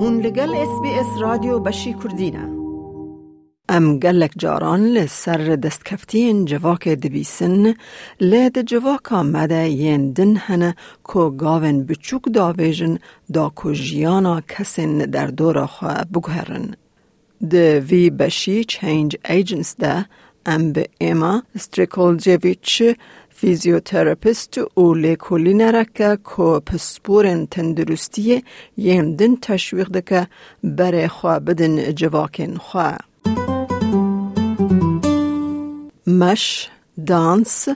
هون لگل اس بی اس رادیو بشی کردینه ام گلک جاران لسر دستکفتین جواک دبیسن لید جواک آمده ین دن هنه کو گاون بچوک داویجن دا کو جیانا کسین در دورا خواه بگهرن. ده وی بشی چینج ایجنس ده ام به ایما جویچ فیزیوتراپیست و لیکولی نرکه که پسپورن تندرستی یم دن تشویق دکه بره خواه بدن جواکن خواه. مش، دانس،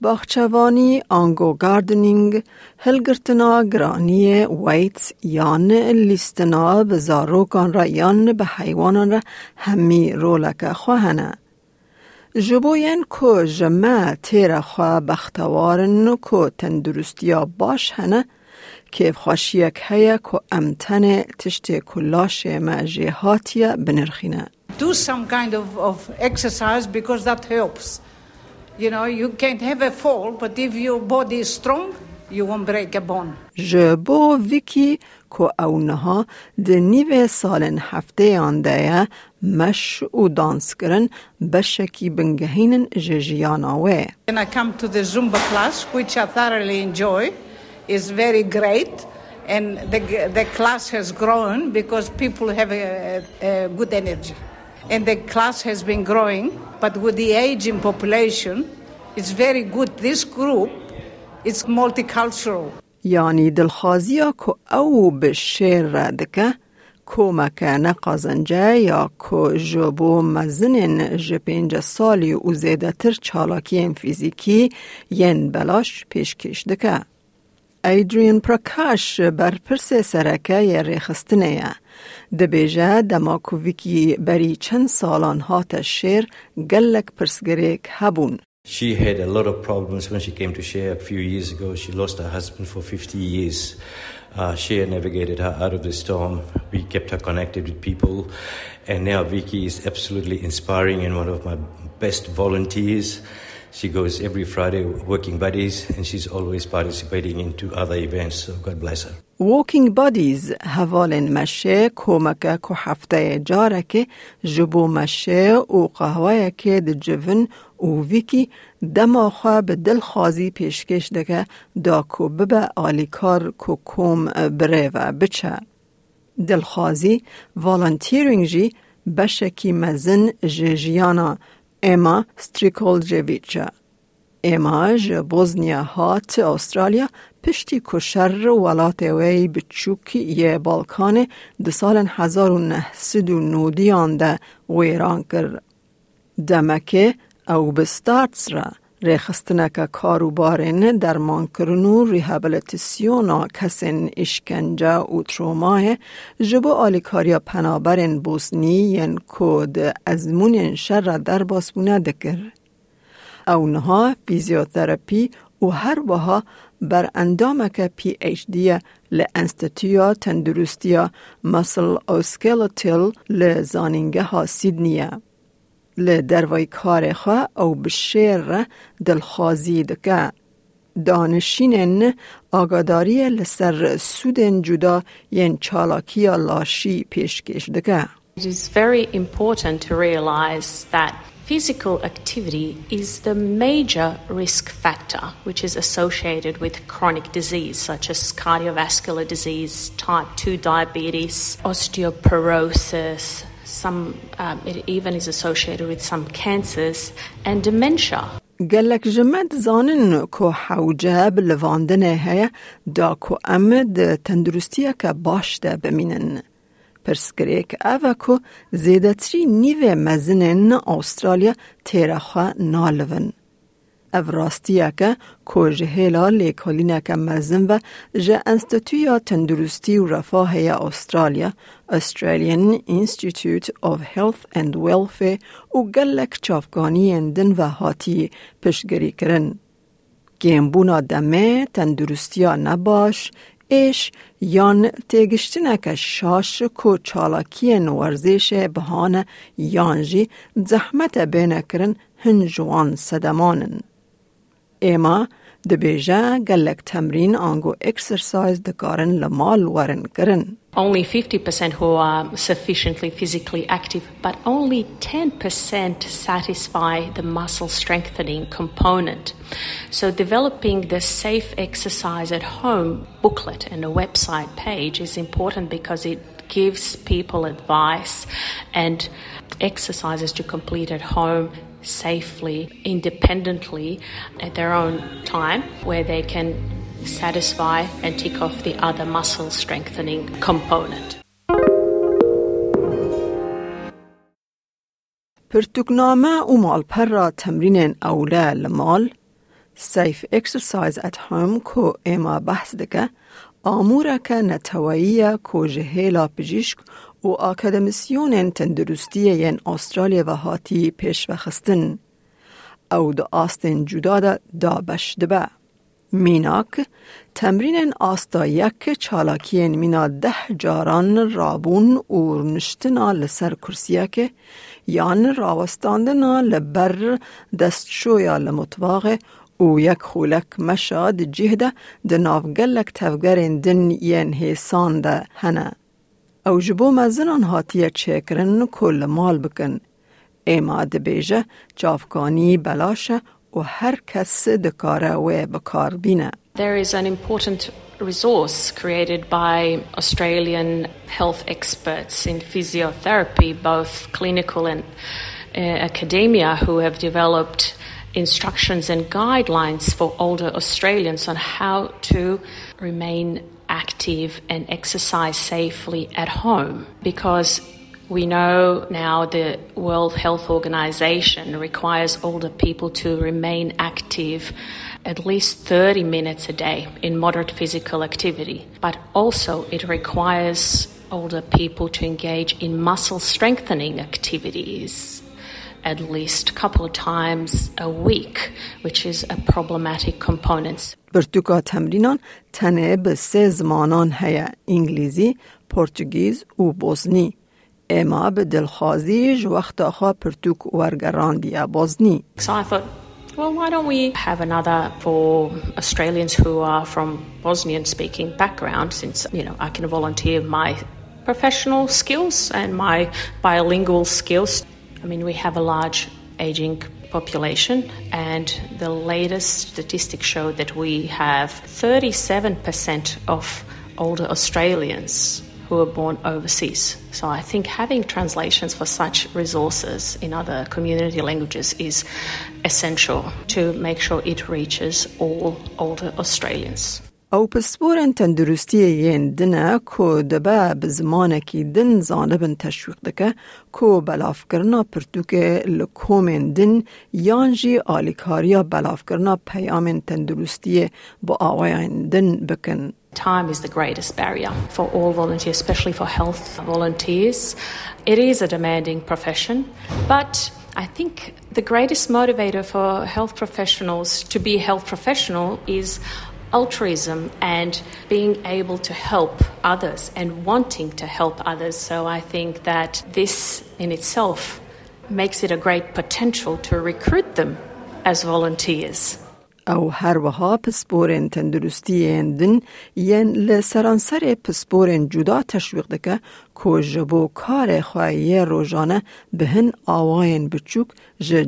باخچوانی، آنگو گاردنینگ، هلگرتنا گرانی ویت یان لیستنا به زاروکان را یان به حیوانان را همی رولک خواهنه. جبوین کو جمع تیر خواه بختوارن کو تندرستیا باش هنه که خوشیک هیا کو امتن تشت کلاش مجیهاتیا بنرخینه. do some kind of, of exercise because that helps. You know, you can't have a fall, but if your body is strong, you won't break a bone. Je ko awnaha de nive salen hafteyan daya eh, mesh u dans kirin besheki we. And I come to the Zumba class, which I thoroughly enjoy. It's very great. And the, the class has grown because people have a, a good energy. And the class has been growing, but with the aging population, it's very good. This group is multicultural. یعنی دلخوازی که او به شعر دکه کمک نقازنجه یا که جبو مزنین جپینج سالی و زیده تر چالاکی فیزیکی ین بلاش پیشکش دکه. ایدرین پرکاش بر پرس سرکه ی ریخستنه دبیجه دماکوویکی بری چند سالان هات شیر گلک پرسگریک هبون. She had a lot of problems when she came to share a few years ago. She lost her husband for 50 years. Uh, Share navigated her out of the storm. We kept her connected with people. And now Vicky is absolutely inspiring and one of my best volunteers. She goes every Friday working buddies and she's always participating into other events. So God bless her. Walking Buddies هوالن مشه کمک که هفته جاره که جبو مشه و قهوه که ده جون و ویکی دما خواه به دل خازی پیشکش دکه دا کو ببه آلیکار کو کوم بره و بچه. دلخوازی والنتیرینگ جی بشکی مزن جیجیانا اما ستریکولجویچا اما بوزنیا هات استرالیا پشتی کشر ولات وی بچوکی یه بالکان ده سال 1990 آنده ویران کر. دمکه او بستارتس را ریخستنک کاروبارن درمان کرنو ریهابلیتیسیونا کسین اشکنجه و تروماه جبو آلیکاریا پنابرن بوسنی ین کود ازمون شر در باسبونه دکر. اونها فیزیوتراپی و هر وها بر اندامک پی ایچ دی لانستیتویا تندرستیا مسل او سکیلتل لزانینگه ها سیدنیه. لدروی کار خواه او بشیر دلخوازی دکه. دانشینن آگاداری لسر سودن جدا ین چالاکی لاشی پیشکش دکه. It is very important to realize that physical activity is the major risk factor which is associated with chronic disease such as cardiovascular disease, type 2 diabetes, osteoporosis, some um, it even is associated with some cancers and dementia. گلک جمد زانن کو حوجه بلواندن هیا دا کو امد تندرستی که باش ده بمینن. پرسکریک اوه کو زیدتری نیو مزنن استرالیا تیرخوا نالون. او راستیه که جهیلا لیکالینه که مزن و جه انستیتویا تندرستی و رفاه استرالیا Australian Institute of Health and Welfare و گلک چافگانی اندن و هاتی پشگری کرن. گیمبونا دمه تندرستیا نباش ایش یان تگشتنک شاش کو چالاکی نورزش بهانه یانجی زحمت بینه کرن هنجوان صدمانن. ایما دبیجه گلک تمرین آنگو اکسرسایز دکارن لمال ورن کرن. only 50% who are sufficiently physically active, but only 10% satisfy the muscle strengthening component. So, developing the safe exercise at home booklet and a website page is important because it gives people advice and exercises to complete at home safely, independently, at their own time, where they can satisfy and tick off the other muscle strengthening component. پرتوکنامه و مالپر را تمرین اوله لمال سیف اکسرسایز ات هوم کو اما بحث دکه آمورک نتوائی کوجه لاپجیشک و آکادمیسیون تندرستی ین آسترالیا و هاتی پیش و او دا آستن جدا دا دا بش میناک تمرین آستا یک چالاکی مینا ده جاران رابون و نشتنا لسر کرسیه که یان راوستاندنا لبر دستشویا لمطواغه لبر دستشویا لمطواغ و یک خولک مشاد جهده ده نافگلک تفگرین دن ین هیسان ده هنه. او جبو مزنان هاتیه چکرن کل مال بکن. ایما دبیجه جافکانی بلاشه و هر کس دکاره و بکار بینه. There is an important resource created by Australian health experts in physiotherapy, both clinical and uh, academia, who have developed instructions and guidelines for older Australians on how to remain active and exercise safely at home. Because we know now the World Health Organization requires older people to remain active at least 30 minutes a day in moderate physical activity, but also it requires older people to engage in muscle strengthening activities at least a couple of times a week, which is a problematic component. برتوکا تمرینان تنه به سه زمانان هیا انگلیزی، پرتغیز و بوزنی. اما به دلخوازیش وقت آخا پرتوک ورگراندی بوزنی. So I thought, well, why don't we have another for Australians who are from Bosnian speaking background, since, you know, I can volunteer my professional skills and my bilingual skills. I mean, we have a large aging population, and the latest statistics show that we have 37% of older Australians who are born overseas. So I think having translations for such resources in other community languages is essential to make sure it reaches all older Australians. او پسپورن تندرستی ین دنه کو دبه بزمانه کی دن زانبن تشویق دکه کو بلاف کرنا پرتوک لکومن دن یانجی آلیکاریا بلاف کرنا پیامن تندرستی با آوائن دن بکن. Time is the greatest barrier for all volunteers, especially for health volunteers. It is a demanding profession, but I think the greatest motivator for health professionals to be a health professional is altruism and being able to help others and wanting to help others. So I think that this in itself makes it a great potential to recruit them as volunteers. او هر وها پسپورن تندرستی دن ین لسرانسر پسپورن جدا تشویق دکه که جبو کار خواهی روزانه بهن آواین بچوک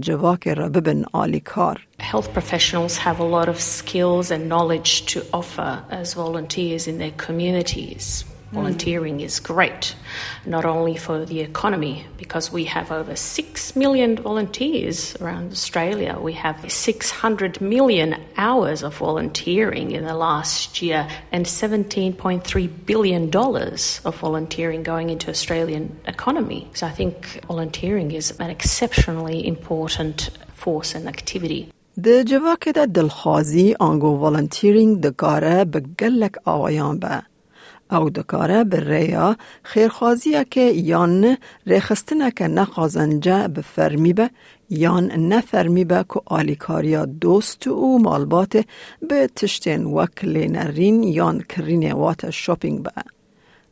جواک را ببن آلی کار. Health professionals have a lot of skills and knowledge to offer as volunteers in their communities. Volunteering is great, not only for the economy, because we have over 6 million volunteers around Australia. We have 600 million hours of volunteering in the last year and $17.3 billion of volunteering going into Australian economy. So I think volunteering is an exceptionally important force and activity. د جواکه د دلخوازی آنگو والنتیرینگ دکاره به گلک آوایان به او دکاره به ریا خیرخوازیه که یان ریخستنه که نخوازنجه به فرمی به یان نفرمی به که آلیکاریا دوست او مالبات به تشتین وکل نرین یان کرین وات شاپینگ به.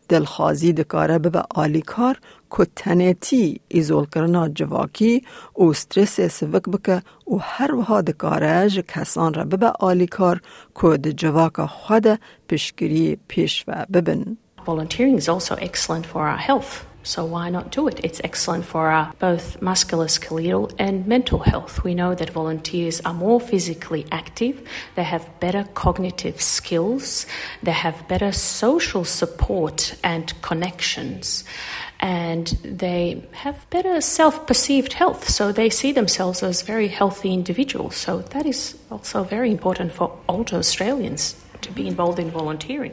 دلخوازی دکاره به آلیکار که تنیتی ایزول کرنا جواکی و سترس سوک بکه و هر وها دکاره ج کسان را به آلیکار که د جواک خود پشگیری پیش و ببن. volunteering is also excellent for our health. So why not do it? It's excellent for our both musculoskeletal and mental health. We know that volunteers are more physically active, they have better cognitive skills, they have better social support and connections, and they have better self-perceived health. So they see themselves as very healthy individuals. So that is also very important for older Australians. To be involved in volunteering.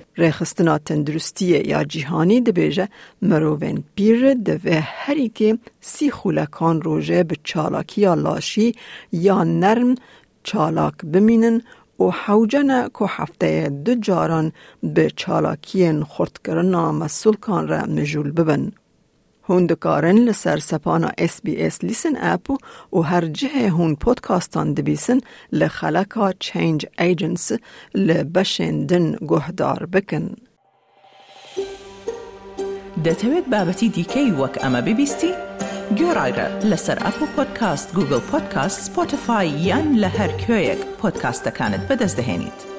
یا جیهانی دبیجه مروین پیر دوه هری که سی خولکان روژه به چالاکی یا لاشی یا نرم چالاک بمینن و حوجن که هفته دو جاران به چالاکی خورد کردن مسئول کان را مجول ببن. Hûn dikarin li ser sepana SBS lîsin app û her cihê hûn podcastan dibîsin li xeleka Change Agents li beşên din guhdar bikin. دەتەوێت بابەتی دیکەی وەک ئەمە ببیستی؟ گۆڕایرە لەسەر ئەپ و پۆدکاست گوگل پۆدکاست سپۆتفاای یان لە هەر کوێیەک پۆدکاستەکانت بەدەستدەێنیت.